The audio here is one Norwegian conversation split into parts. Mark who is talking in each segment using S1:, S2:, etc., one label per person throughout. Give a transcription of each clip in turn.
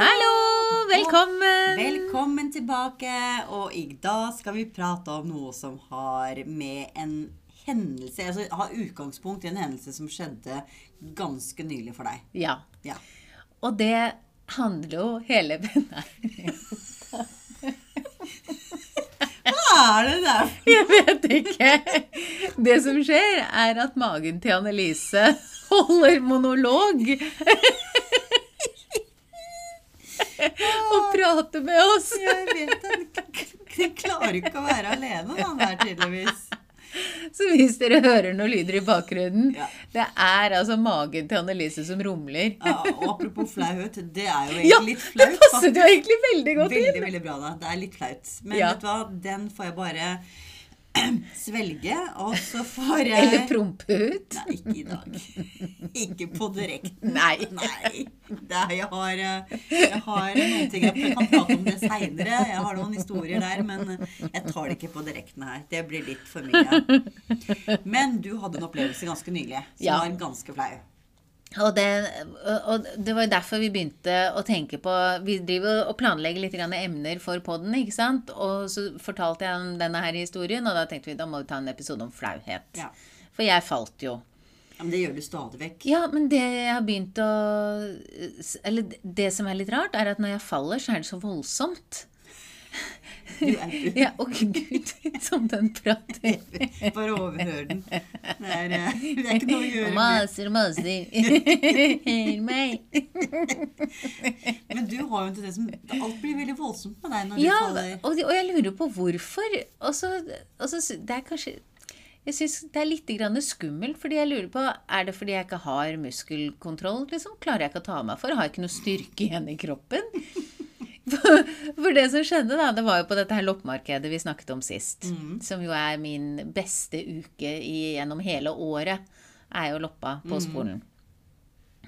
S1: Hallo! Velkommen!
S2: Velkommen tilbake. Og i dag skal vi prate om noe som har med en hendelse Altså har utgangspunkt i en hendelse som skjedde ganske nylig for deg.
S1: Ja.
S2: Ja.
S1: Og det handler jo hele
S2: Hva er det der?
S1: jeg vet ikke. Det som skjer, er at magen til Annelise holder monolog. Og prate med oss.
S2: Jeg vet det. Den klarer ikke å være alene, han der, tydeligvis.
S1: Så hvis dere hører noen lyder i bakgrunnen,
S2: Ja.
S1: det er altså magen til Annelise som rumler.
S2: Ja, og apropos flauhet, det er jo
S1: Ja,
S2: egentlig litt
S1: det
S2: flaut.
S1: passet jo egentlig veldig godt
S2: Veldig,
S1: inn.
S2: veldig bra, da. Det er litt flaut. Men
S1: Ja.
S2: vet du hva, den får jeg bare svelge, og så får jeg
S1: Eller prompe ut.
S2: Nei, ikke i dag. Ikke på direkten.
S1: Nei.
S2: Nei. Det er, jeg, har, eh, jeg har noen ting Jeg kan prate om det seinere. Jeg har noen historier der, men jeg tar det ikke på direkten her. Det blir litt for mye. Men du hadde en opplevelse ganske nylig som
S1: Ja.
S2: var ganske flau.
S1: Og det, og det var derfor vi begynte å tenke på Vi driver og planlegger litt grann emner for podden, ikke sant? Og så fortalte jeg om denne her historien, og da tenkte vi da må vi ta en episode om flauhet.
S2: Ja.
S1: For jeg falt jo.
S2: Ja, men det gjør du stadig vekk.
S1: Ja, men det jeg har begynt å Eller det som er litt rart, er at når jeg faller, så er det så voldsomt.
S2: Du er du.
S1: Ja, og gud, som den prater.
S2: Bare overhør den. Det er, eh, det er ikke noe å gjøre med.
S1: maser og maser. Hør meg.
S2: Men du har jo en tendens som Alt blir veldig voldsomt med deg når du
S1: Ja,
S2: faller.
S1: og, og jeg lurer på hvorfor. Og så, og så sy- det er kanskje Jeg syns det er litt grann skummelt, fordi jeg lurer på Er det fordi jeg ikke har muskelkontroll? liksom? Klarer jeg ikke å ta meg for? Har jeg ikke noe styrke igjen i kroppen? For, for det som skjedde, da, det var jo på dette her loppemarkedet vi snakket om sist. Som jo er min beste uke i, gjennom hele året. Er jo loppa på skolen.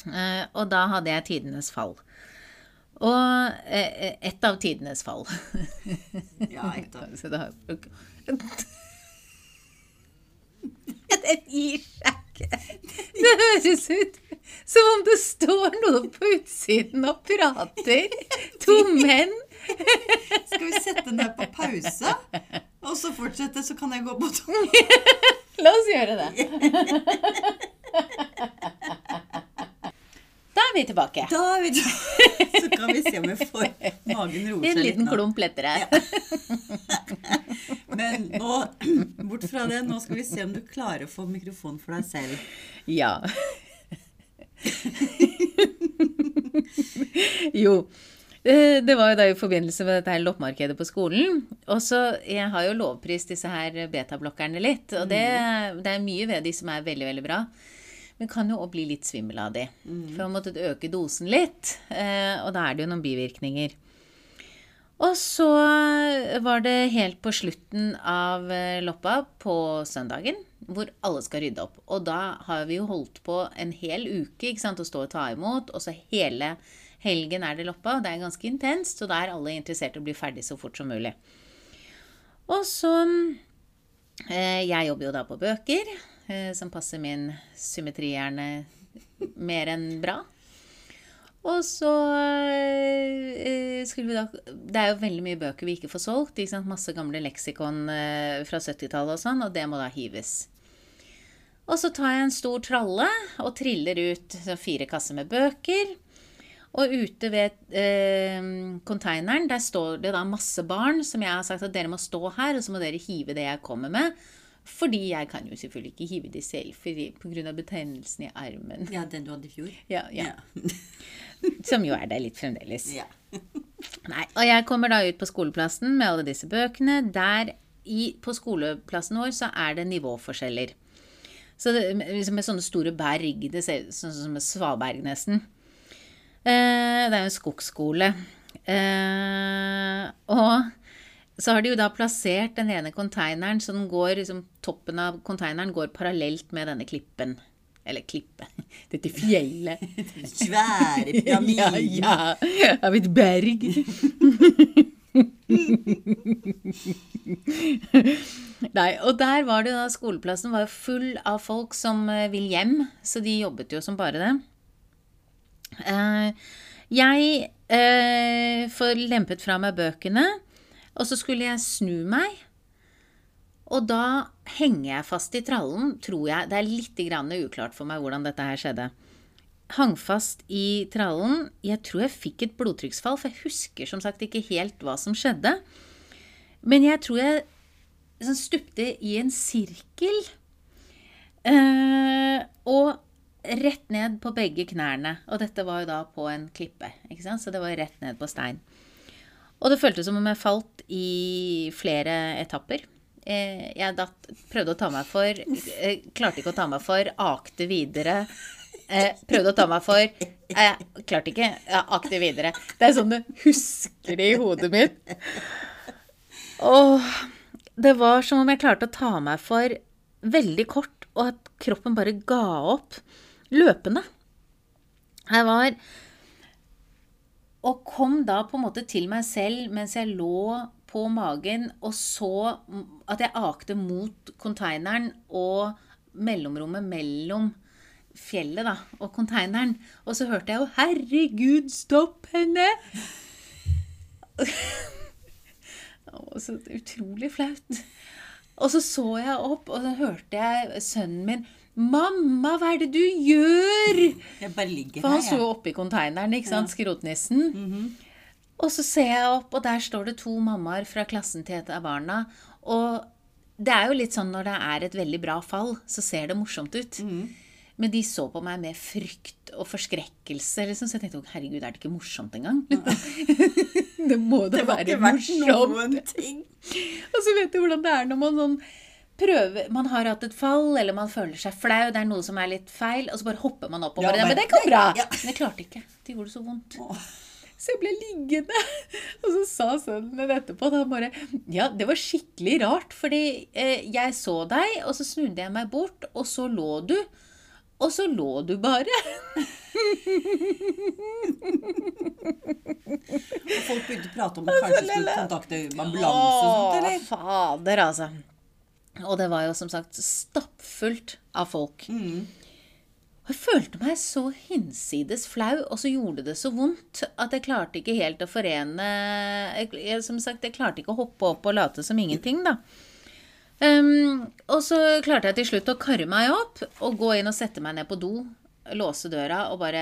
S1: Eh, og da hadde jeg tidenes fall. Og eh, ett av tidenes fall.
S2: Ja, ett av.
S1: Så da, Det gir seg ikke. Det høres ut som om det står noe på utsiden og prater. To menn.
S2: Skal vi sette den der på pause? Og så fortsette, så kan jeg gå på do.
S1: La oss gjøre det. Da er vi tilbake.
S2: Da er vi tilbake. Så kan vi se om vi får magen roer seg litt En
S1: liten
S2: nå.
S1: klump lettere.
S2: Men nå, bort fra det, nå skal vi se om du klarer å få mikrofon for deg selv.
S1: Ja. Jo. eh, Det var jo da i forbindelse med dette her loppemarkedet på skolen. Og så, Jeg har jo lovprist disse her betablokkerne litt. Og det, det er mye ved de som er veldig, veldig bra. Men kan jo også bli litt svimmel av de. For man måtte øke dosen litt. eh, Og da er det jo noen bivirkninger. Og så var det helt på slutten av eh, loppa på søndagen, hvor alle skal rydde opp. Og da har vi jo holdt på en hel uke ikke sant, å stå og ta imot, og så hele helgen er det loppa. og Det er ganske intenst, og da er alle interessert i å bli ferdig så fort som mulig. Og så eh, Jeg jobber jo da på bøker, eh, som passer min symmetrihjerne mer enn bra. Og så eh, skulle vi da Det er jo veldig mye bøker vi ikke får solgt. Ikke sant? Masse gamle leksikon eh, fra 70-tallet og sånn, og det må da hives. Og så tar jeg en stor tralle og triller ut fire kasser med bøker. Og ute ved eh, konteineren der står det da masse barn som jeg har sagt at dere må stå her, og så må dere hive det jeg kommer med. Fordi jeg kan jo selvfølgelig ikke hive de selv pga. betennelsen i armen.
S2: Ja, den du hadde i fjor?
S1: Ja, ja.
S2: Ja.
S1: Som jo er der litt fremdeles.
S2: ja.
S1: Nei, og jeg kommer da ut på skoleplassen med alle disse bøkene. Der i, på skoleplassen vår så er det nivåforskjeller. Så det, liksom med sånne store berg, det ser ut sånn som et svaberg nesten. Eh, det er jo en skogsskole. Eh, og så har de jo da plassert den ene konteineren, så den går, liksom, toppen av konteineren går parallelt med denne klippen. Eller klippe. Dette fjellet.
S2: Svære
S1: Ja, ja. Av et berg. Nei, og der var det da skoleplassen var full av folk som eh, vil hjem, så de jobbet jo som bare det. Eh, Jeg eh, får lempet fra meg bøkene, og så skulle jeg snu meg. Og da henger jeg fast i trallen, tror jeg. Det er litt uklart for meg hvordan dette her skjedde. Hang fast i trallen. Jeg tror jeg fikk et blodtrykksfall, for jeg husker som sagt ikke helt hva som skjedde. Men jeg tror jeg liksom stupte i en sirkel. Eh, og rett ned på begge knærne. Og dette var jo da på en klippe, ikke sant? så det var rett ned på stein. Og det føltes som om jeg falt i flere etapper. Eh, jeg datt, prøvde å ta meg for, eh, klarte ikke å ta meg for, akte videre. Eh, prøvde å ta meg for, eh, klarte ikke, Jeg akte videre. Det er sånn du husker det i hodet mitt. Åh, det var som om jeg klarte å ta meg for veldig kort, og at kroppen bare ga opp løpende. Jeg var Og kom da på en måte til meg selv mens jeg lå på magen og så at jeg akte mot konteineren og mellomrommet mellom fjellet da, og konteineren. Og så hørte jeg jo 'Herregud, stopp henne!' Det var så utrolig flaut. Og så så jeg opp, og så hørte jeg sønnen min 'Mamma, hva er det du gjør?'
S2: Jeg bare ligger
S1: For han
S2: her,
S1: sto
S2: jeg.
S1: oppi konteineren, ikke sant, skrotnissen. Og så ser jeg opp, og der står det to mammaer fra klassen til et av barna. Og det er jo litt sånn når det er et veldig bra fall, så ser det morsomt ut. Men de så på meg med frykt og forskrekkelse, liksom, så jeg tenkte herregud, er det ikke morsomt engang? det må da
S2: Det var
S1: være
S2: ikke
S1: morsomt.
S2: noen ting.
S1: Og så vet du hvordan det er når man sånn prøver Man har hatt et fall, eller man føler seg flau, det er noe som er litt feil, og så bare hopper man opp og bare Ja, men det går bra!
S2: Ja.
S1: Men jeg klarte ikke. Det gjorde det så vondt.
S2: Åh.
S1: Så jeg ble liggende. Og så sa sønnen min etterpå da bare Ja, det var skikkelig rart, fordi eh, jeg så deg, og så snudde jeg meg bort, og så lå du. Og så lå du bare.
S2: Og folk begynte å prate om at kanskje skulle kontakte ambulanse og sånt, eller?
S1: fader, altså. Og det var jo som sagt stappfullt av folk.
S2: Mm.
S1: Jeg følte meg så hinsides flau, og så gjorde det så vondt at jeg klarte ikke helt å forene jeg, Som sagt, jeg klarte ikke å hoppe opp og late som ingenting, da. Ehm, og så klarte jeg til slutt å karre meg opp og gå inn og sette meg ned på do. Låse døra og bare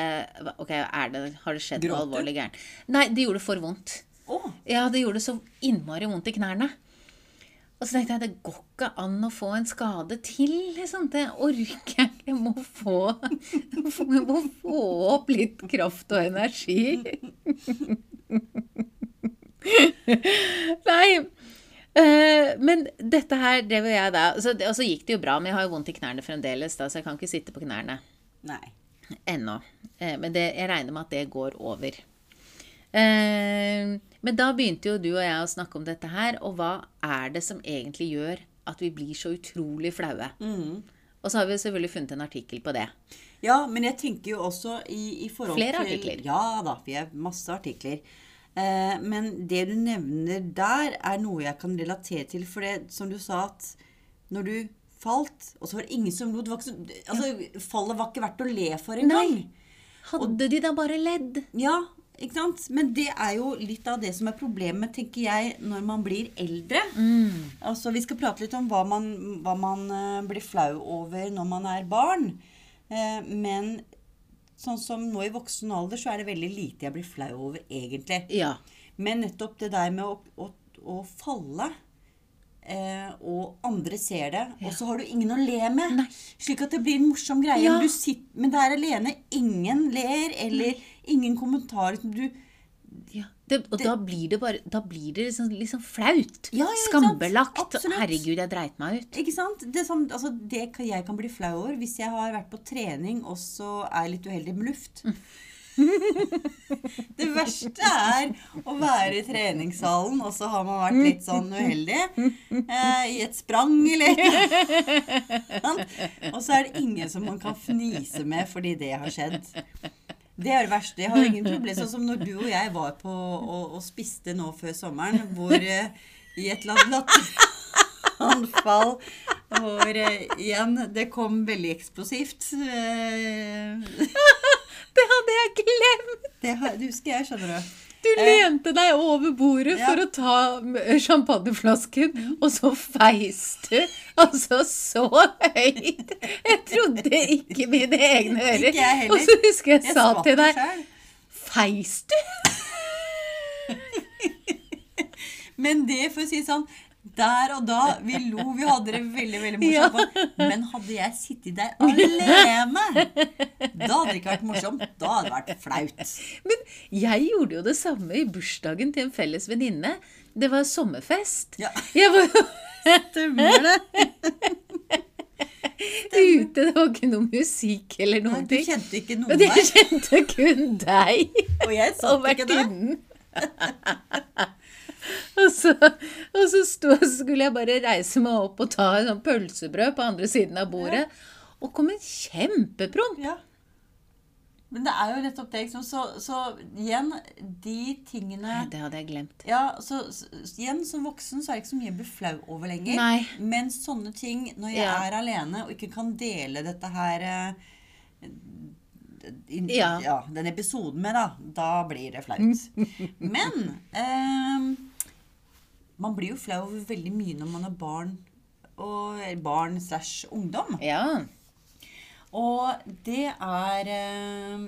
S1: Ok, er det, har det skjedd noe alvorlig gærent? Nei, det gjorde for vondt.
S2: Oh.
S1: Ja, det gjorde så innmari vondt i knærne. Og så tenkte jeg det går ikke an å få en skade til. liksom. Det orker jeg ikke. Jeg må få, jeg må få opp litt kraft og energi. Nei. Eh, men dette her drev jo jeg da så, Og så gikk det jo bra, men jeg har jo vondt i knærne fremdeles, da, så jeg kan ikke sitte på knærne
S2: nei.
S1: ennå. Eh, Men det, jeg regner med at det går over. Eh, Men da begynte jo du og jeg å snakke om dette her, og hva er det som egentlig gjør at vi blir så utrolig flaue?
S2: Mm.
S1: Og så har vi selvfølgelig funnet en artikkel på det.
S2: Ja, men jeg tenker jo også i, i forhold
S1: Flere
S2: til
S1: artikler.
S2: Ja da, vi har masse artikler. Eh, men det du nevner der, er noe jeg kan relatere til. For det, som du sa, at når du falt, og så var det ingen som lot. altså, Fallet var ikke verdt å le for engang.
S1: Hadde de da bare ledd?
S2: Ja, ikke sant? Men det er jo litt av det som er problemet, tenker jeg, når man blir eldre. Altså, Vi skal prate litt om hva man, hva man eh, blir flau over når man er barn. Eh, men sånn som nå i voksen alder, så er det veldig lite jeg blir flau over, egentlig.
S1: Ja.
S2: Men nettopp det der med å, å, å falle eh, og andre ser det, og så har du ingen å le med.
S1: Nei.
S2: Slik at det blir en morsom greie.
S1: Ja.
S2: Men, du sitter, men det er alene. Ingen ler, eller ingen kommentarer. Du,
S1: ja. Det, og da blir det bare Da blir det liksom, liksom flaut.
S2: Ja, ja.
S1: Skambelagt.
S2: Absolutt.
S1: Herregud, jeg dreit meg ut.
S2: ikke sant? Det, er sånn, altså, det kan, jeg kan bli flau over hvis jeg har vært på trening og så er jeg litt uheldig med luft. det verste er å være i treningssalen, og så har man vært litt sånn uheldig eh, i et sprang eller et. Og så er det ingen som man kan fnise med fordi det har skjedd. Det er det verste. Jeg har ingen problem. Sånn som når du og jeg var på og, og spiste nå før sommeren, hvor eh, i et eller annet latteranfall hvor eh, igjen det kom veldig eksplosivt. Eh,
S1: Det hadde jeg glemt!
S2: Det har- det husker jeg, skjønner du.
S1: Du lente deg over bordet
S2: ja.
S1: for å ta champagneflasken, og så feis du altså så høyt. Jeg trodde ikke mine egne ører.
S2: Ikke jeg heller.
S1: Og så husker jeg,
S2: Jeg
S1: sa til deg
S2: selv.
S1: Feis du?
S2: Men det, for å si sånn der og da, vi lo, vi hadde det veldig veldig morsomt. Ja. Men hadde jeg sittet der alene, da hadde det ikke vært morsomt. Da hadde det vært flaut.
S1: Men jeg gjorde jo det samme i bursdagen til en felles venninne. Det var sommerfest.
S2: Ja.
S1: Jeg var jo
S2: Stemmer det?
S1: ute, det var ikke noe musikk eller noen
S2: Du kjente ikke noen der?
S1: jeg kjente kun deg
S2: Og jeg
S1: og
S2: satt ikke der.
S1: vertinnen. Og så, og så sto, skulle jeg bare reise meg opp og ta en sånn pølsebrød på andre siden av bordet. Og kom en kjempepromp.
S2: Ja. Men det er jo nettopp det. Liksom. Så, så igjen, de tingene
S1: Nei, Det hadde jeg glemt.
S2: Ja, så, så igjen som voksen så er det ikke så mye å bli flau over lenger.
S1: Nei.
S2: Men sånne ting, når jeg
S1: Ja.
S2: er alene og ikke kan dele dette her eh, ja.
S1: Ja.
S2: den episoden med, da, da blir det flaut. Men eh, man blir jo flau over veldig mye når man er barn og barn slash ungdom.
S1: Ja.
S2: Og det er eh,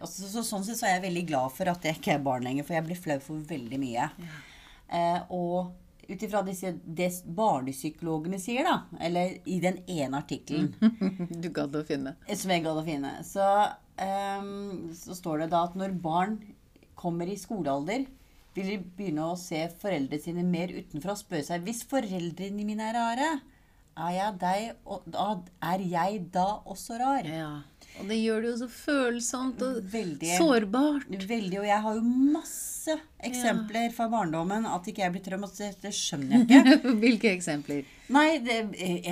S2: altså, så, Sånn sett så er jeg veldig glad for at jeg ikke er barn lenger, for jeg blir flau for veldig mye. Eh, og ut ifra det barnepsykologene sier, da, eller i den ene artikkelen
S1: Du gadd å finne.
S2: som jeg gadd å finne, så, ehm, så står det da at når barn kommer i skolealder, vil de begynne å se foreldrene sine mer utenfra og spørre seg hvis foreldrene mine er rare, er jeg, deg, da, er jeg da også rar?
S1: Ja. Og det gjør det jo så følsomt og
S2: Veldig.
S1: sårbart.
S2: Veldig, og jeg har jo masse eksempler fra barndommen at ikke jeg blir traumatisert. Det, skjønner jeg ikke.
S1: Hvilke eksempler?
S2: Nei, det,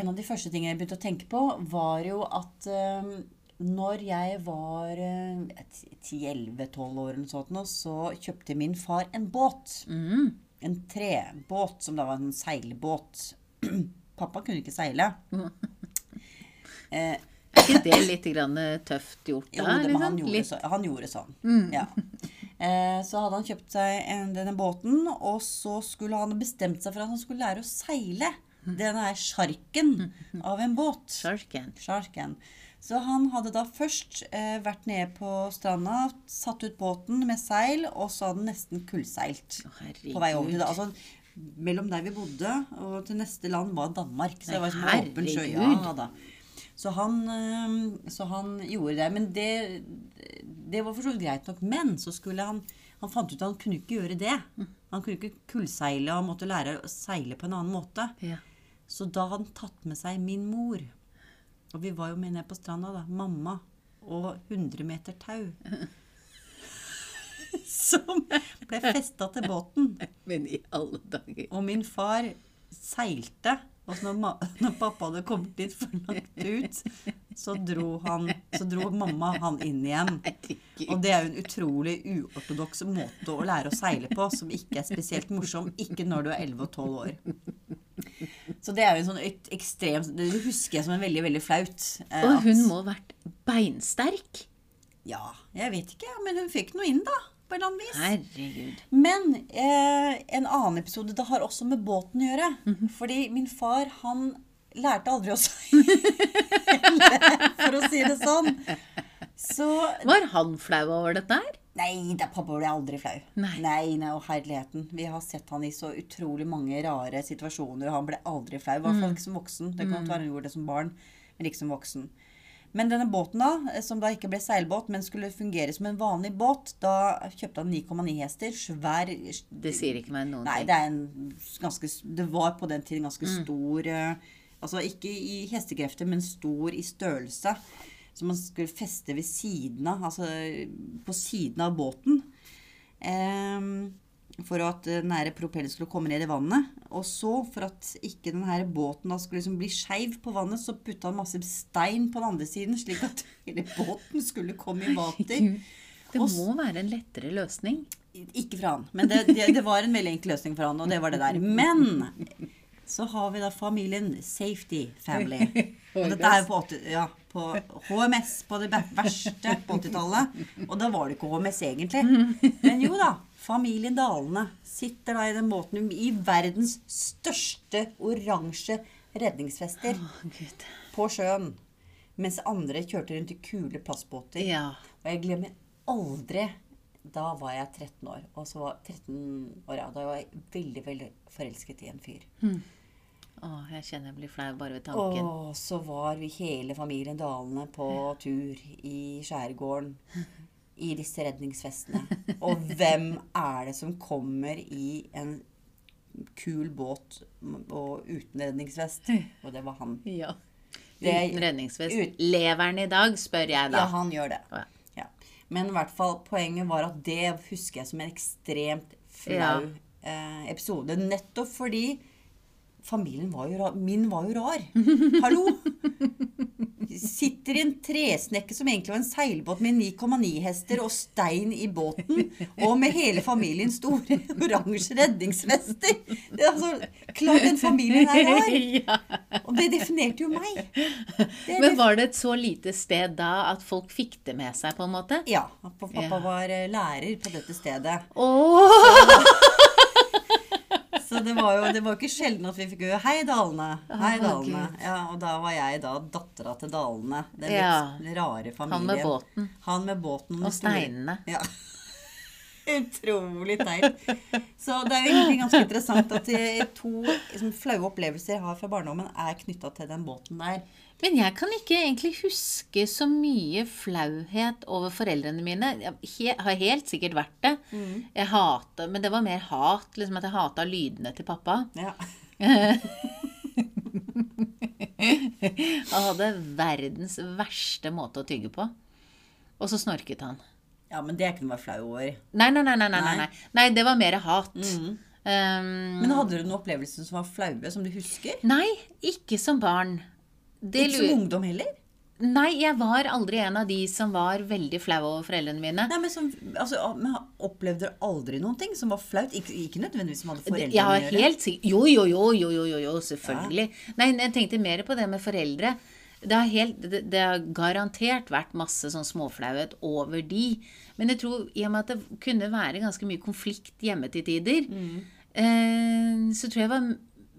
S2: en av de første tingene jeg begynte å tenke på, var jo at eh, når jeg var eh, 10-11-12 år eller sånt, så kjøpte min far en båt.
S1: Mm.
S2: En trebåt, som da var en seilbåt. Pappa kunne ikke seile. Eh,
S1: Er ikke det litt grann tøft gjort
S2: Jo, det, liksom? han, gjorde så, han gjorde sånn. Ja. Eh, så hadde han kjøpt seg en, denne båten, og så skulle han bestemt seg for at han skulle lære å seile. Denne her sjarken av en båt. Sjarken. Så han hadde da først eh, vært nede på stranda, satt ut båten med seil, og så hadde han nesten kullseilt
S1: herregud.
S2: på vei over til det. Altså, mellom der vi bodde og til neste land var Danmark. Så det var som åpen sjø. Ja, da. Så han, eh, så han gjorde det. Men det, det var for så vidt greit nok. Men så skulle han Han fant ut at han kunne ikke gjøre det. Han kunne ikke kullseile, og måtte lære å seile på en annen måte.
S1: Ja.
S2: Så da hadde han tatt med seg min mor. Og vi var jo med ned på stranda, da. Mamma og 100 meter tau. Som ble festa til båten.
S1: Men i alle dager.
S2: Og min far seilte. Og når, når pappa hadde kommet litt for langt ut, så dro, han, så dro mamma han inn igjen. Og det er jo en utrolig uortodoks måte å lære å seile på, som ikke er spesielt morsom. Ikke når du er 11 og 12 år. Så det er jo en sånn et ekstrem Det husker jeg som en veldig, veldig flaut. eh,
S1: Og hun
S2: at-
S1: må ha vært beinsterk.
S2: Ja, jeg vet ikke, men hun fikk noe inn, da. På en eller annen vis.
S1: Herregud.
S2: Men eh, en annen episode det har også med båten å gjøre.
S1: Mhm.
S2: Fordi min far, han lærte aldri å seile, for å si det sånn. Så
S1: Var han flau over dette her?
S2: Nei, da pappa ble aldri flau.
S1: Nei.
S2: nei, nei, og herligheten. Vi har sett han i så utrolig mange rare situasjoner, og han ble aldri flau. I hvert
S1: Mm.
S2: fall ikke som voksen. Det kan godt være han gjorde det som barn, men ikke som voksen. Men denne båten, da, som da ikke ble seilbåt, men skulle fungere som en vanlig båt, da kjøpte han 9,9 hester. Svær
S1: Det sier ikke meg noen
S2: Nei,
S1: ting.
S2: det er en ganske Det var på den tiden ganske
S1: Mm.
S2: stor eh, Altså ikke i hestekrefter, men stor i størrelse. Som man skulle feste ved siden av, altså på siden av båten. Ehm, for at den propellen skulle komme ned i vannet. Og så, for at ikke den båten skulle liksom bli skeiv på vannet, så putta han masse stein på den andre siden, slik at hele båten skulle komme i vater.
S1: Det må være en lettere løsning.
S2: Ikke for han, men det, det, det var en veldig enkel løsning for han, og det var det der. Men så har vi da familien Safety Family. Og dette er på, 80, ja, på HMS, på det verste på 80-tallet. Og da var det ikke HMS egentlig. Men jo da, familien Dalene sitter da i den båten i verdens største oransje redningsvester
S1: Gud.
S2: på sjøen. Mens andre kjørte rundt i kule plastbåter.
S1: Ja.
S2: Og jeg glemmer aldri Da var jeg 13 år. Og så var 13 år, ja, da var jeg veldig, veldig forelsket i en fyr.
S1: Å, jeg kjenner jeg blir flau bare ved tanken.
S2: Og så var vi hele familien Dalene på tur i skjærgården i disse redningsvestene. Og hvem er det som kommer i en kul båt og uten redningsvest? Og det var han.
S1: Ja. Uten redningsvest.
S2: ut-
S1: Lever han i dag, spør jeg da.
S2: Ja, han gjør det.
S1: Ja.
S2: Ja. Men i hvert fall, poenget var at det husker jeg som en ekstremt flau
S1: Ja.
S2: eh, episode. Nettopp fordi familien var jo rar. Min var jo rar. Hallo! Sitter i en tresnekke som egentlig var en seilbåt med 9,9 hester og stein i båten, og med hele familiens store oransje redningsvester. Det er altså, klart den familien er rar. Og det definerte jo meg. Det
S1: Men var det et så lite sted da at folk fikk det med seg, på en måte?
S2: Ja. Pappa
S1: Ja.
S2: var eh, lærer på dette stedet.
S1: Åh!
S2: Så det var jo det var ikke sjelden at vi fikk høre 'Hei, Dalene'. Hei, Dalene. Ja, og da var jeg da dattera til Dalene. Den litt rare familien.
S1: Han med båten.
S2: Han med båten
S1: Og steinene.
S2: Ja. Utrolig teit. Så det er jo egentlig ganske interessant at de to liksom, flaue opplevelser jeg har fra barndommen, er knytta til den båten der.
S1: Men jeg kan ikke egentlig huske så mye flauhet over foreldrene mine. Jeg har helt sikkert vært det. Jeg hater, Men det var mer hat. liksom At jeg hata lydene til pappa.
S2: Ja.
S1: Han hadde verdens verste måte å tygge på. Og så snorket han.
S2: ja, men det er ikke noe å være flau over.
S1: Nei. nei, nei, nei. Nei. nei.
S2: nei
S1: det var mer hat.
S2: Mm.
S1: Um,
S2: Men hadde du noen opplevelser som var flaue, som du husker?
S1: nei, ikke som barn. Det
S2: Ikke som ungdom heller?
S1: Nei, jeg var aldri en av de som var veldig flau over foreldrene mine.
S2: Nei, men, som, altså, Opplevde du aldri noen ting som var flaut? Ikke, ikke nødvendigvis som hadde foreldrene
S1: ja,
S2: å
S1: har
S2: gjøre.
S1: helt sikkert Jo, jo, jo, jo, jo, jo, jo selvfølgelig. Nei, jeg tenkte mer på det med foreldre. Det har, helt, det, har garantert vært masse sånn småflauhet over de. Men jeg tror i og med at det kunne være ganske mye konflikt hjemme til tider, eh, så tror jeg var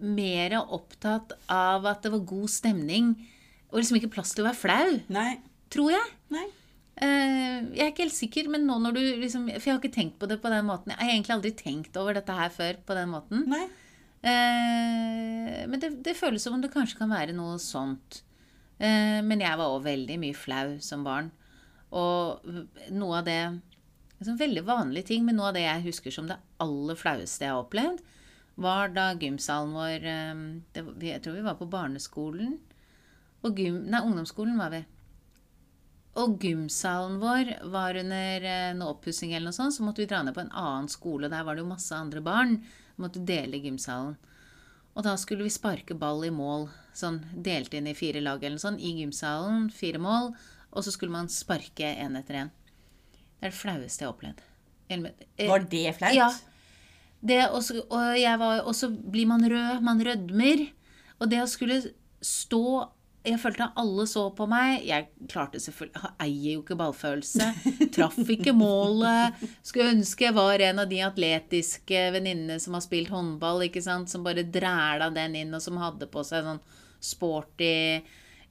S1: mer opptatt av at det var god stemning, og liksom ikke plass til å være flau.
S2: Nei.
S1: Tror jeg.
S2: Nei.
S1: Uh, jeg er ikke helt sikker, men nå når du liksom For jeg har ikke tenkt på det på den måten. Jeg har egentlig aldri tenkt over dette her før på den måten.
S2: Nei.
S1: Uh, men det, det føles som om det kanskje kan være noe sånt. Uh, men jeg var òg veldig mye flau som barn. Og noe av det liksom Veldig vanlige ting, men noe av det jeg husker som det aller flaueste jeg har opplevd, var da gymsalen vår eh, det, Jeg tror vi var på barneskolen. Og gym, nei, ungdomsskolen var vi. Og gymsalen vår var under en noe oppussing eller noe sånt, så måtte vi dra ned på en annen skole. Der var det jo masse andre barn. Vi måtte dele gymsalen. Og da skulle vi sparke ball i mål, sånn delt inn i fire lag eller noe sånt, i gymsalen. Fire mål. Og så skulle man sparke én etter én. Det er det flaueste jeg har opplevd. Eh,
S2: Var det flaut?
S1: ja. Det, og, var, så blir man rød, man rødmer. Og det å skulle stå Jeg følte at alle så på meg. Jeg klarte selvfølgelig Jeg eier jo ikke ballfølelse. Traff ikke målet. Skulle ønske jeg var en av de atletiske venninnene som har spilt håndball, ikke sant? som bare dræla den inn, og som hadde på seg sånn sporty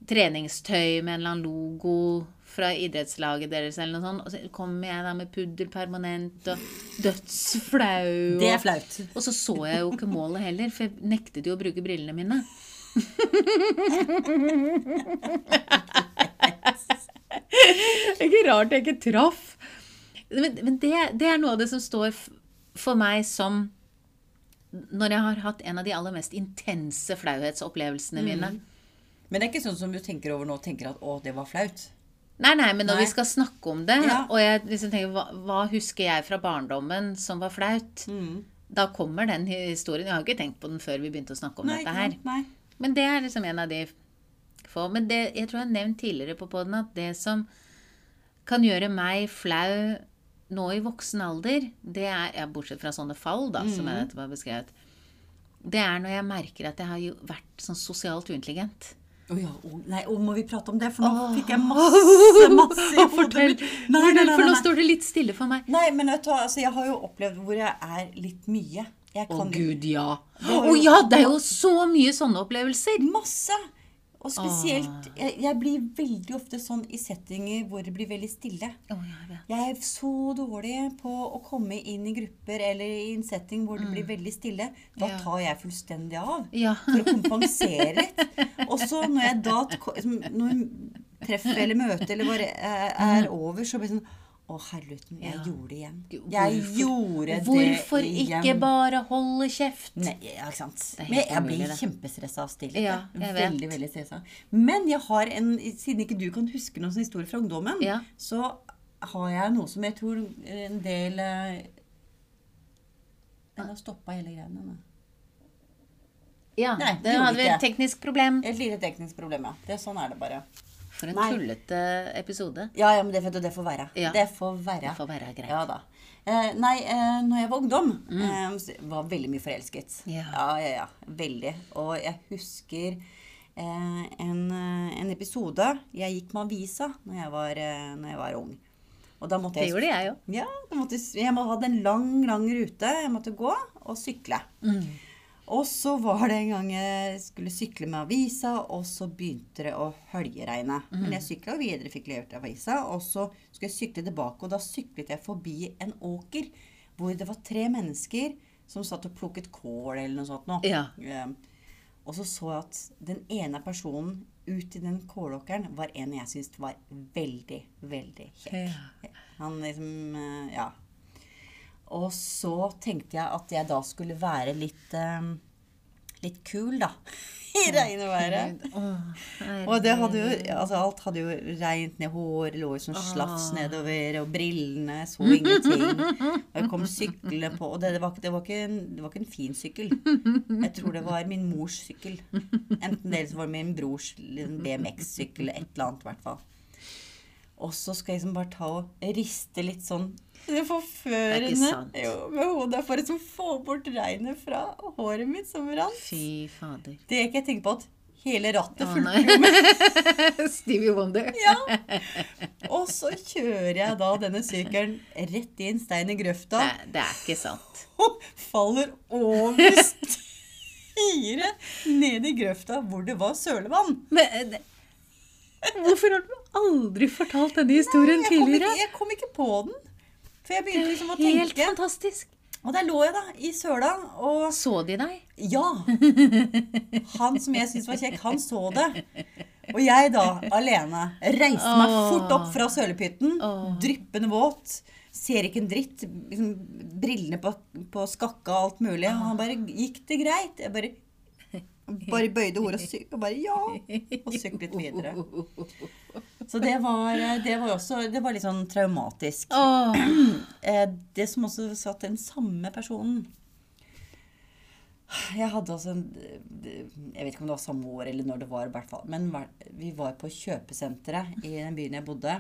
S1: treningstøy med en eller annen logo fra idrettslaget deres, eller noe sånt. Og så kommer jeg da med puddel permanent og dødsflau.
S2: Det er
S1: og-
S2: flaut.
S1: og så så jeg jo ikke målet heller, for jeg nektet jo å bruke brillene mine. det er ikke rart jeg ikke traff. Men, men det, det er noe av det som står for meg som Når jeg har hatt en av de aller mest intense flauhetsopplevelsene mine.
S2: Men det er ikke sånn som du tenker over nå, tenker at 'å, det var flaut'.
S1: Nei, nei, men når
S2: Nei.
S1: vi skal snakke om det,
S2: Ja.
S1: og jeg liksom tenker hva, hva husker jeg fra barndommen som var flaut?
S2: Mm.
S1: Da kommer den historien. Jeg har ikke tenkt på den før vi begynte å snakke om
S2: Nei,
S1: dette her.
S2: Nei.
S1: Men det er liksom en av de få. Men det, jeg tror jeg har nevnt tidligere på podden at det som kan gjøre meg flau nå i voksen alder, det er ja, Bortsett fra sånne fall, da, som jeg nettopp har beskrevet. Det er når jeg merker at jeg har vært sånn sosialt uintelligent.
S2: Å ja, oh, nei, oh, må vi prate om det? For nå fikk jeg masse, masse i hodet mitt. Nei, nei, nei,
S1: For nå står det litt stille for meg.
S2: Nei, men vet du hva, altså, jeg har jo opplevd hvor jeg er litt mye.
S1: Å gud, ja. Å ja, det er jo så mye sånne opplevelser.
S2: masse. Og spesielt jeg, jeg blir veldig ofte sånn i settinger hvor det blir veldig stille.
S1: Oh, ja.
S2: Jeg er så dårlig på å komme inn i grupper eller i en setting hvor det blir veldig stille. Da
S1: Mm. Ja.
S2: tar jeg fullstendig av.
S1: Ja.
S2: For å kompensere litt. Og så når jeg da Når treffet eller møtet eller bare er, er over, så blir det sånn Å, herligheten, jeg
S1: Ja.
S2: gjorde det igjen. Jeg
S1: hvorfor-
S2: gjorde det
S1: Hvorfor
S2: igjen.
S1: ikke bare holde kjeft?
S2: Nei, ja, ikke sant. Men jeg, jeg blir kjempestressa av stillhet.
S1: Ja, jeg vet.
S2: veldig, veldig stressa. Men jeg har en, siden ikke du kan huske noen sånn historie fra ungdommen,
S1: Ja.
S2: så har jeg noe som jeg tror en del eh, Den har stoppa hele greiene. nå.
S1: Ja,
S2: Nei, det
S1: det hadde vi et teknisk problem.
S2: Et lite teknisk problem, ja. Det, sånn er det bare.
S1: For en
S2: Nei.
S1: tullete episode.
S2: Ja, ja, men det, det får være.
S1: Ja.
S2: Det får være.
S1: Det får være greit.
S2: Ja da. Eh, nei, eh, når jeg var ungdom, eh, så var veldig mye forelsket.
S1: Mm. Ja.
S2: ja, ja. ja. Veldig. Og jeg husker eh, en, eh, en episode Jeg gikk med avisa når jeg var, eh, når jeg var ung. Og da måtte
S1: Det
S2: jeg
S1: gjorde jeg òg.
S2: Ja, måtte, jeg- jeg må- hadde en lang, lang rute. Jeg måtte gå og sykle.
S1: Mm.
S2: Og så var det en gang jeg skulle sykle med avisa, og så begynte det å høljeregne.
S1: Mm.
S2: Men jeg sykla videre, fikk levert avisa, og så skulle jeg sykle tilbake. Og da syklet jeg forbi en åker hvor det var tre mennesker som satt og plukket kål eller noe sånt. Nå.
S1: Ja.
S2: Eh, Og så så jeg at den ene personen ut i den kålåkeren var en jeg syntes var veldig, veldig kjekk. Han liksom eh, Ja. Og så tenkte jeg at jeg da skulle være litt eh, litt kul, da. I regnværet. Og det hadde jo Altså, alt hadde jo regnet ned håret, lå jo som slafs nedover, og brillene så ingenting. Og jeg kom syklende på Og det, det, var, det, var ikke en, det var ikke en fin sykkel. Jeg tror det var min mors sykkel. Enten det eller var det min brors BMX-sykkel, et eller annet i hvert fall. Og så skal jeg liksom bare ta og riste litt sånn det forførende jo, med hodet for å få bort regnet fra håret mitt som rant.
S1: Fy fader.
S2: Det er ikke jeg tenker på at hele rattet fulgte med.
S1: Stevie Wonder.
S2: Ja. Og så kjører jeg da denne sykkelen rett i en stein i grøfta
S1: Det, det er ikke sant.
S2: og faller over styret ned i grøfta hvor det var sølevann.
S1: Men eh, hvorfor har du aldri fortalt denne historien
S2: Jeg kom, ikke,
S1: tidligere?
S2: jeg kom ikke på den. For jeg begynte liksom å
S1: tenke. helt fantastisk.
S2: Og der lå jeg da, i søla, og
S1: Så de deg?
S2: Ja! Han som jeg syntes var kjekk, han så det. Og jeg da, alene, reiste meg
S1: Åh.
S2: fort opp fra sølepytten,
S1: Åh.
S2: dryppende våt, ser ikke en dritt, liksom, brillene på, på skakka og alt mulig. Og han bare Gikk det greit? Jeg bare bare bøyde hodet og og bare ja. Og syklet videre. Så det var, det var også Det var litt sånn traumatisk. Eh, det som også satt den samme personen Jeg hadde altså en Jeg vet ikke om det var samme år eller når det var, i hvert fall. Men vi var på kjøpesenteret i den byen jeg bodde.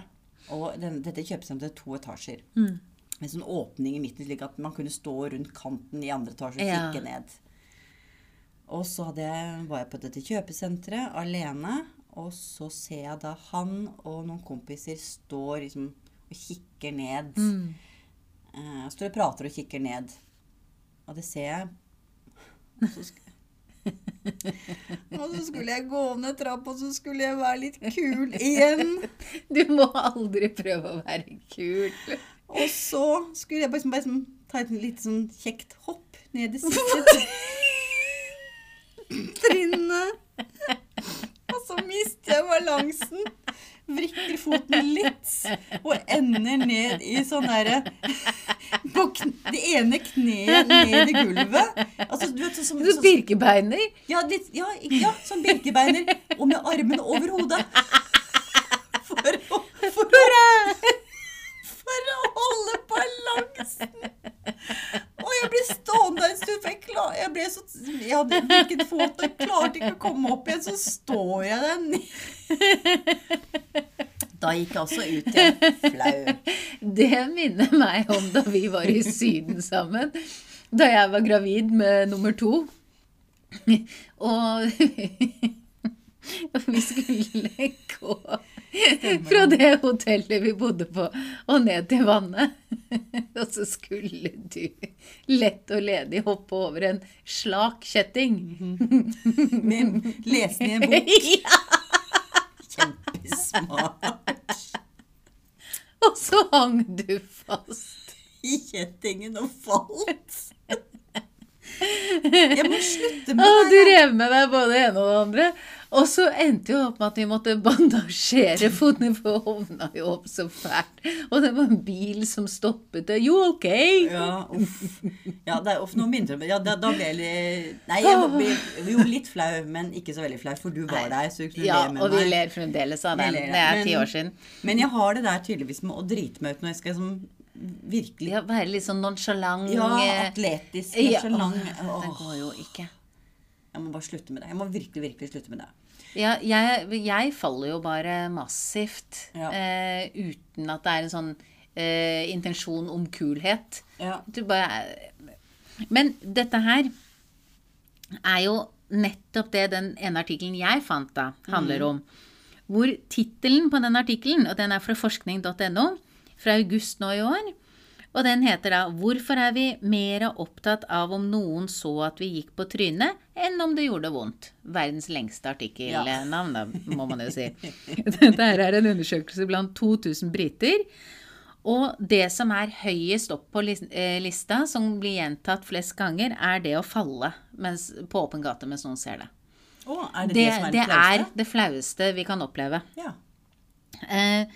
S2: Og den, dette kjøpesenteret er to etasjer.
S1: Mm.
S2: Med sånn åpning i midten, slik at man kunne stå rundt kanten i andre etasje og
S1: Ja.
S2: ned. Og så jeg, var jeg på dette kjøpesenteret alene. Og så ser jeg da han og noen kompiser står liksom og kikker ned.
S1: Mm.
S2: Uh, står og prater og kikker ned. Og det ser jeg. Og så, sk og så skulle jeg gå ned trappa, og så skulle jeg være litt kul igjen.
S1: du må aldri prøve å være kul.
S2: Og så skulle jeg bare, bare sånn, ta et litt sånn kjekt hopp ned i siste trinnet. Så mister jeg balansen. Vrikker foten litt og ender ned i sånn derre det ene kneet ned i gulvet. Altså, du vet, sånn som
S1: Så
S2: sånn-
S1: Birkebeiner.
S2: ja, litt, ja, ja, som birkebeiner. Og med armene over hodet. For å, for å, å holde balansen. Og jeg ble stående en stund, for jeg, jeg ble så Jeg hadde hvilken fot og klarte ikke å komme opp igjen. Så står jeg der nede. Da gikk jeg også ut igjen. Flau.
S1: Det minner meg om da vi var i Syden sammen. Da jeg var gravid med nummer to. Og vi skulle gå fra det hotellet vi bodde på, og ned til vannet. Og så skulle du lett og ledig hoppe over en slak kjetting.
S2: Men leste i en bok.
S1: Ja!
S2: Kjempesmart.
S1: Og så hang du fast.
S2: I kjettingen og falt. Jeg må slutte med det.
S1: du rev med deg både det ene og det andre. Og så endte jo opp med at vi måtte bandasjere fotene, for hovna jo opp så fælt. Og det var en bil som stoppet det. You ok?
S2: Ja, uff. Ja, det er, uff, nå begynte det ja, da, da ble jeg litt Nei, jeg ble jo litt flau, men ikke så veldig flau, for du var der, så du kunne
S1: Ja,
S2: le med
S1: og vi ler fremdeles av den. Det er ti år siden.
S2: Men jeg har det der tydeligvis med å drite meg ut når jeg skal sånn virkelig
S1: Ja, Være litt sånn nonchalant.
S2: Ja,
S1: eh,
S2: atletisk.
S1: ja,
S2: nonchalant.
S1: åh, Det går jo ikke.
S2: Jeg må bare slutte med det. Jeg må virkelig, virkelig slutte med det.
S1: Ja, jeg, jeg faller jo bare massivt
S2: Ja.
S1: eh, uten at det er en sånn eh, intensjon om kulhet.
S2: Ja.
S1: Bare Men dette her er jo nettopp det den ene artikkelen jeg fant da, handler om. Hvor tittelen på den artikkelen, og den er fra forskning.no, fra august nå i år, og den heter da 'Hvorfor er vi mer opptatt av om noen så at vi gikk på trynet, enn om det gjorde vondt?' Verdens lengste artikkelnavn, da, må man jo si. Dette her er en undersøkelse blant 2000 briter. Og det som er høyest opp på eh, lista, som blir gjentatt flest ganger, er det å falle mens, på åpen gate mens noen ser det.
S2: Å, er det
S1: Det,
S2: det, som er
S1: det
S2: det flaueste?
S1: er det flaueste vi kan oppleve.
S2: Ja.
S1: Eh,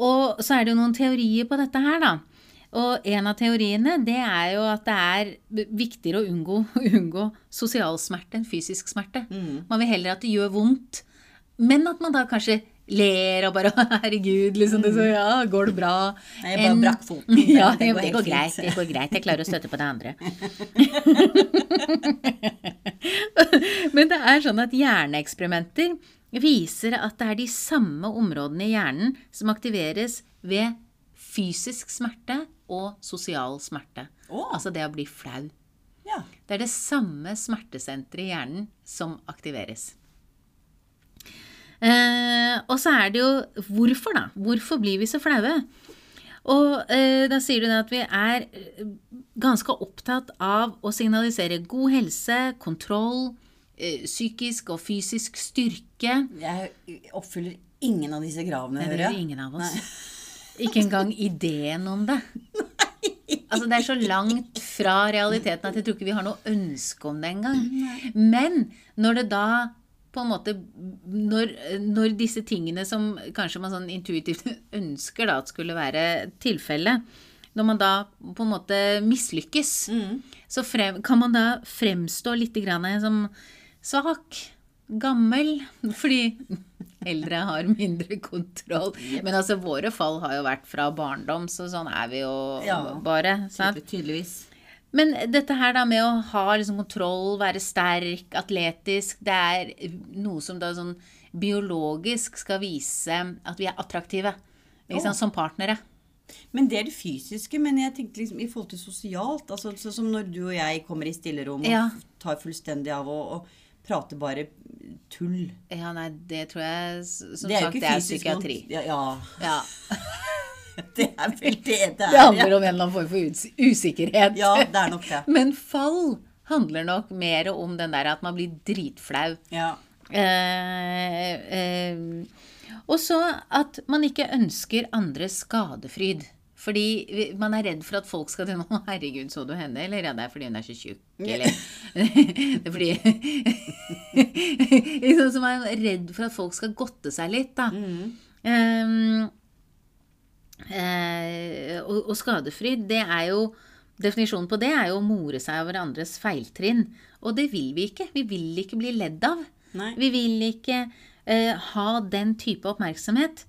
S1: og så er det jo noen teorier på dette her, da. Og en av teoriene det er jo at det er viktigere å unngå, unngå sosial smerte enn fysisk smerte.
S2: Mm.
S1: Man vil heller at det gjør vondt, men at man da kanskje ler og bare 'Herregud, liksom. Det, så, ja, går det bra?'
S2: Jeg bare
S1: en,
S2: brakk foten.
S1: Ja,
S2: det
S1: det,
S2: går
S1: det, går greit. Det går greit. Jeg klarer å støtte på det andre. Men det er sånn at hjerneeksperimenter viser at det er de samme områdene i hjernen som aktiveres ved fysisk smerte og sosial smerte.
S2: Oh.
S1: Altså det å bli flau.
S2: ja.
S1: Det er det samme smertesenteret i hjernen som aktiveres. Eh, og så er det jo hvorfor, da? Hvorfor blir vi så flaue? Og eh, da sier du at vi er eh, ganske opptatt av å signalisere god helse, kontroll, eh, psykisk og fysisk styrke.
S2: Jeg oppfyller ingen av disse kravene,
S1: Det
S2: hører jeg.
S1: ingen av oss. Ikke engang ideen om det. Altså, det er så langt fra realiteten at jeg tror ikke vi har noe ønske om det engang. Men når det da på en måte når, når disse tingene som kanskje man sånn intuitivt ønsker da at skulle være tilfellet, når man da på en måte mislykkes, så frem, kan man da fremstå litt grann som svak, gammel, fordi eldre har mindre kontroll. Men altså, våre fall har jo vært fra barndom, så sånn er vi jo
S2: Ja.
S1: bare. Sant?
S2: Tydeligvis.
S1: Men dette her da med å ha liksom kontroll, være sterk, atletisk, det er noe som da sånn biologisk skal vise at vi er attraktive. liksom, oh. Som partnere.
S2: Men det er det fysiske. Men jeg tenkte liksom i forhold til sosialt. altså som når du og jeg kommer i stillerom og
S1: Ja.
S2: tar fullstendig av og, og prater bare tull.
S1: Ja, nei, det tror jeg som
S2: det
S1: sagt, det er psykiatri.
S2: Ja, ja.
S1: Ja.
S2: Det er vel det det
S1: Det
S2: er. Det
S1: handler om en eller annen form for usikkerhet.
S2: ja, det er nok det.
S1: Men fall handler nok mer om den der at man blir dritflau.
S2: Ja.
S1: Eh, eh, og så at man ikke ønsker andre skadefryd. Fordi man er redd for at folk skal tenke 'Å, herregud, så du henne?' Eller 'Ja, det er fordi hun er så tjukk', eller Det er fordi Liksom som er redd for at folk skal godte seg litt, da. Mm. Um, uh, og, og skadefryd, det er jo Definisjonen på det er jo å more seg over andres feiltrinn. Og det vil vi ikke. Vi vil ikke bli ledd av.
S2: Nei.
S1: Vi vil ikke uh, ha den type oppmerksomhet.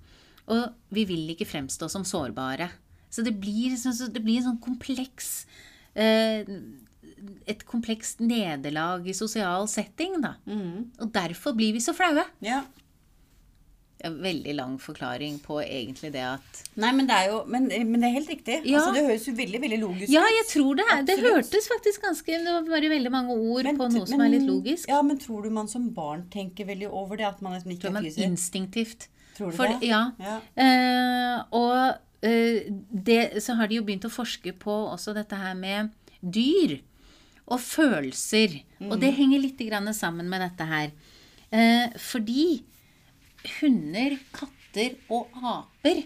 S1: Og vi vil ikke fremstå som sårbare. Så det blir, sånn- så det blir en sånn kompleks eh, Et komplekst nederlag i sosial setting, da. Og derfor blir vi så flaue.
S2: ja.
S1: veldig lang forklaring på egentlig det at
S2: Nei, men det er jo Men, men det er helt riktig.
S1: Ja.
S2: Altså, det høres jo veldig, veldig logisk ut.
S1: Ja, jeg tror det. er- Det hørtes faktisk ganske Det var bare veldig mange ord
S2: Men-
S1: på noe som er litt logisk.
S2: Ja, men tror du man som barn tenker veldig over det? At man liksom ikke
S1: tror man
S2: fysisk
S1: instinktivt.
S2: Tror du
S1: For-
S2: det?
S1: Ja.
S2: Ja.
S1: Uh, og det, så har de jo begynt å forske på også dette her med dyr og følelser. Og
S2: Mm.
S1: det henger litt grann sammen med dette her. Eh, fordi hunder, katter og aper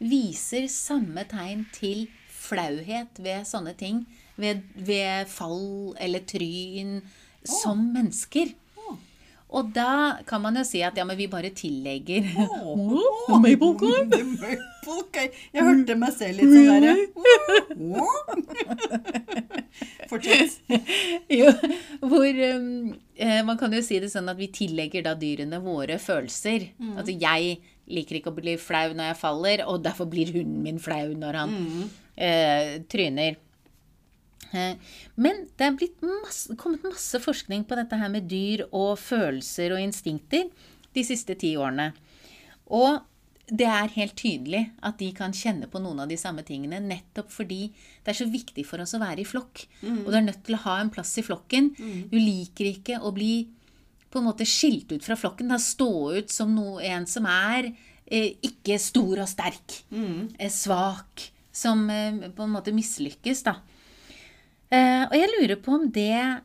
S1: viser samme tegn til flauhet ved sånne ting. Ved, ved fall eller tryn som mennesker. Og da kan man jo si at ja, men vi bare tillegger
S2: Åh,
S1: Maplecone?
S2: Maplecone. Jeg hørte meg selv litt sånn derre Fortsett.
S1: Jo, hvor um, eh, Man kan jo si det sånn at vi tillegger da dyrene våre følelser. Altså jeg liker ikke å bli flau når jeg faller, og derfor blir hunden min flau når han eh, tryner. Eh, Men det er masse, kommet masse forskning på dette her med dyr og følelser og instinkter de siste ti årene. Og det er helt tydelig at de kan kjenne på noen av de samme tingene, nettopp fordi det er så viktig for oss å være i flokk. Og du er nødt til å ha en plass i flokken. Du liker ikke å bli på en måte skilt ut fra flokken. Da stå ut som noe, en som er eh, ikke stor og sterk. Eh, svak. Som eh, på en måte mislykkes, da. Eh, og jeg lurer på om det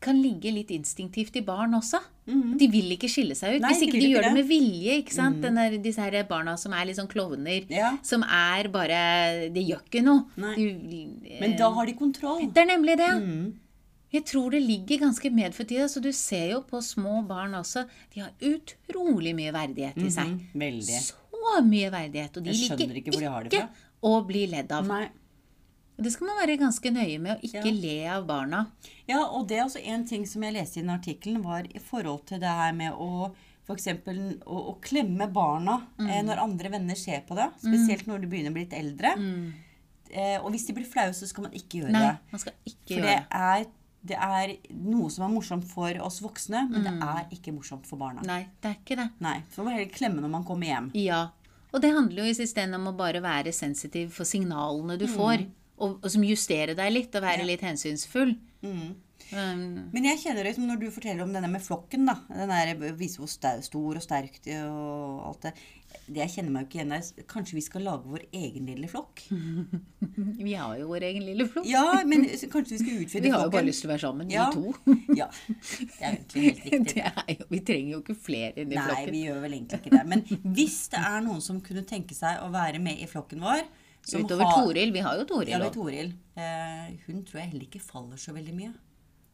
S1: kan ligge litt instinktivt i barn også. De vil ikke skille seg ut.
S2: Nei,
S1: hvis ikke de gjør det
S2: det.
S1: med vilje. ikke sant? Mm. Denne, disse her barna som er litt sånn klovner.
S2: Ja.
S1: Som er bare Det gjør ikke noe.
S2: Nei.
S1: De,
S2: Men da har de kontroll.
S1: det er nemlig det. Jeg tror det ligger ganske medfødt i det. Så du ser jo på små barn også. De har utrolig mye verdighet i seg.
S2: Mhm, Veldig.
S1: Så mye verdighet. Og de liker
S2: ikke de
S1: ikke å bli ledd av.
S2: Nei.
S1: Og Det skal man være ganske nøye med, å ikke
S2: Ja.
S1: le av barna.
S2: Ja, og det er også en ting som jeg leste i den artikkelen, var i forhold til det her med å F.eks. Å, å klemme barna
S1: Mm.
S2: eh, når andre venner ser på det. Spesielt når de begynner å bli litt eldre.
S1: Mm.
S2: Eh, og hvis de blir flaue, så skal man ikke gjøre
S1: Nei,
S2: det.
S1: man skal ikke
S2: For
S1: gjøre
S2: det
S1: For
S2: er, det er noe som er morsomt for oss voksne, men det er ikke morsomt for barna.
S1: Mm. Nei, det er ikke det.
S2: Nei, Så må man heller klemme når man kommer hjem.
S1: Ja. Og det handler jo i siste om å bare være sensitiv for signalene du
S2: Mm.
S1: Og, og som justerer deg litt, og være
S2: Ja.
S1: litt hensynsfull.
S2: Mm.
S1: Um,
S2: Men jeg kjenner det som når du forteller om denne med flokken, da. Den der viser hvor stor og sterk de og alt det. Jeg kjenner meg jo ikke igjen der. Kanskje vi skal lage vår egen lille flokk?
S1: vi har jo vår egen lille flokk.
S2: Ja, men kanskje vi skal utfylle flokken?
S1: Vi har jo bare lyst til å være sammen,
S2: Ja.
S1: vi to.
S2: Ja, det er egentlig helt riktig.
S1: Jo, vi trenger jo ikke flere inni
S2: Nei,
S1: flokken.
S2: vi gjør vel egentlig ikke det. Men hvis det er noen som kunne tenke seg å være med i flokken vår
S1: Utover
S2: har-
S1: Toril. Vi har jo Toril
S2: Ja. Toril. Eh, hun tror jeg heller ikke faller så veldig mye.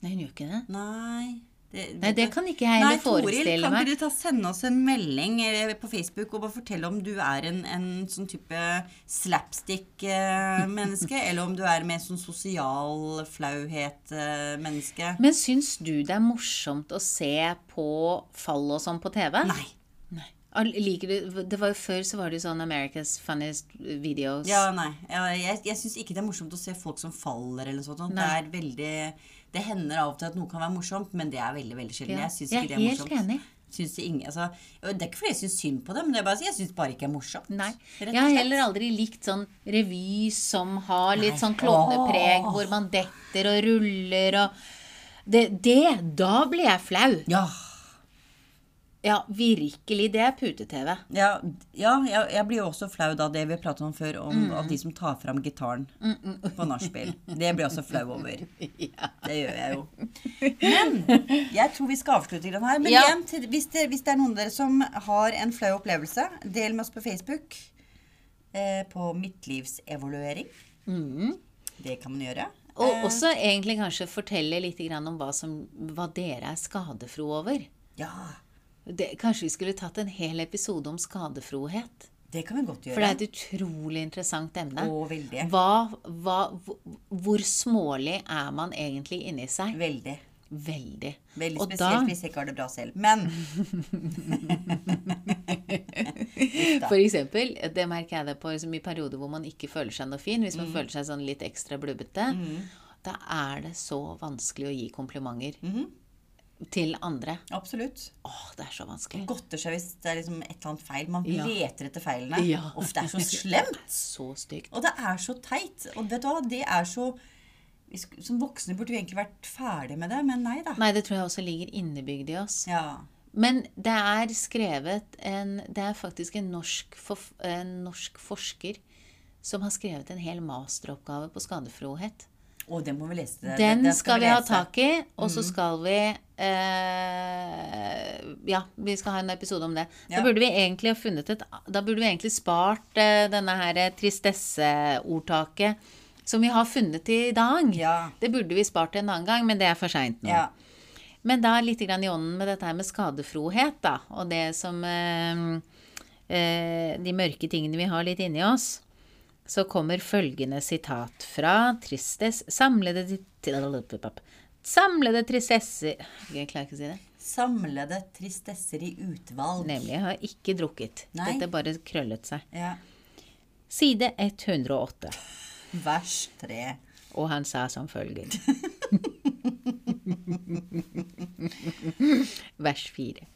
S1: Nei, hun gjør ikke det.
S2: Nei. Det,
S1: Nei, det kan ikke jeg heller forestille
S2: Nei, Toril, kan ikke du ta, sende oss en melding eh, på Facebook og bare fortelle om du er en, en sånn type slapstick-menneske, eller om du er mer sånn sosial flauhet-menneske?
S1: Men syns du det er morsomt å se på fall og sånn på TV?
S2: Nei.
S1: Du, det var jo Før så var det jo sånn America's Funniest Videos.
S2: Ja, nei. Jeg jeg syns ikke det er morsomt å se folk som faller eller sånt. Det er veldig Det hender av og til at noe kan være morsomt, men det er veldig veldig sjelden.
S1: Ja,
S2: Jeg syns ikke det
S1: er
S2: morsomt.
S1: enig.
S2: Synes det, ingen, altså, det er ikke fordi jeg syns synd på det, men det er bare, jeg syns bare ikke det er morsomt.
S1: Nei. Jeg har heller aldri likt sånn revy som har litt
S2: Nei.
S1: sånn klovnepreg, hvor man detter og ruller og det, det Da blir jeg flau.
S2: Ja.
S1: Ja, virkelig. Det er pute-TV.
S2: Ja, ja jeg, jeg blir jo også flau da det vi pratet om før, om
S1: Mm.
S2: at de som tar fram gitaren på nachspiel. Det blir jeg også flau over.
S1: Ja.
S2: Det gjør jeg jo. Men jeg tror vi skal avslutte den her. Men
S1: Ja.
S2: igjen, hvis, det, hvis det er noen av dere som har en flau opplevelse, del med oss på Facebook. Eh, på Midtlivsevaluering. Det kan man gjøre.
S1: Mm. Og
S2: Eh,
S1: også egentlig kanskje fortelle litt grann om hva, som, hva dere er skadefro over.
S2: Ja,
S1: Det, kanskje vi skulle tatt en hel episode om skadefrohet.
S2: det kan vi godt gjøre.
S1: For det er et utrolig interessant emne.
S2: Å, veldig.
S1: Hva, hva, hvor, smålig er man egentlig inni seg?
S2: Veldig.
S1: Veldig.
S2: Veldig
S1: Og
S2: spesielt
S1: da-
S2: hvis jeg ikke har det bra selv. Men
S1: For eksempel, det merker jeg det på liksom, i perioder hvor man ikke føler seg noe fin. Hvis man
S2: Mm.
S1: føler seg sånn litt ekstra blubbete. Da er det så vanskelig å gi komplimenter.
S2: Mhm.
S1: Til andre.
S2: Absolutt.
S1: Åh, det er så vanskelig.
S2: Godter seg hvis det er liksom et eller annet feil. Man
S1: Ja.
S2: leter etter feilene.
S1: Ja.
S2: Uff, det er så slemt.
S1: Så stygt.
S2: Og det er så teit. Og vet du hva, det er så Som voksne burde vi egentlig vært ferdig med det, men nei da.
S1: Nei, det tror jeg også ligger innebygd i oss.
S2: Ja.
S1: Men det er skrevet en Det er faktisk en norsk, en norsk forsker som har skrevet en hel masteroppgave på skadefrohet.
S2: Å, det må vi lese. Den,
S1: Den
S2: det- det
S1: skal vi
S2: lese. ha
S1: tak i, og så skal vi Ja, vi skal ha en episode om det. Da burde vi egentlig ha funnet et Da burde vi egentlig spart eh, denne her tristesse-ordtaket som vi har funnet i dag.
S2: Ja.
S1: Det burde vi spart en annen gang, men det er for seint nå.
S2: Ja.
S1: Men da litt grann i ånden med dette her med skadefrohet, da, og det som eh, eh, De mørke tingene vi har litt inni oss, så kommer følgende sitat fra Tristes Samlede Samlede tristesser Jeg klarer ikke å si det.
S2: Samlede tristesser i utvalg.
S1: Nemlig. Jeg har ikke drukket.
S2: Nei.
S1: Dette bare krøllet seg.
S2: Ja.
S1: Side 108.
S2: Vers 3.
S1: Og han sa som følger. Vers 4.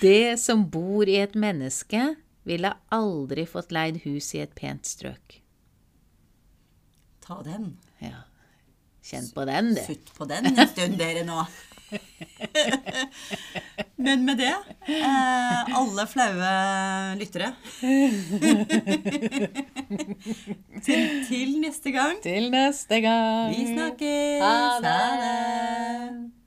S1: Det som bor i et menneske, ville aldri fått leid hus i et pent strøk.
S2: Ta den.
S1: Ja. Kjenn på den, du.
S2: Futt på den en stund, dere nå. Men med det, eh, alle flaue lyttere til, til neste gang.
S1: Til neste gang.
S2: Vi snakkes.
S1: Ha det.
S2: Ha det.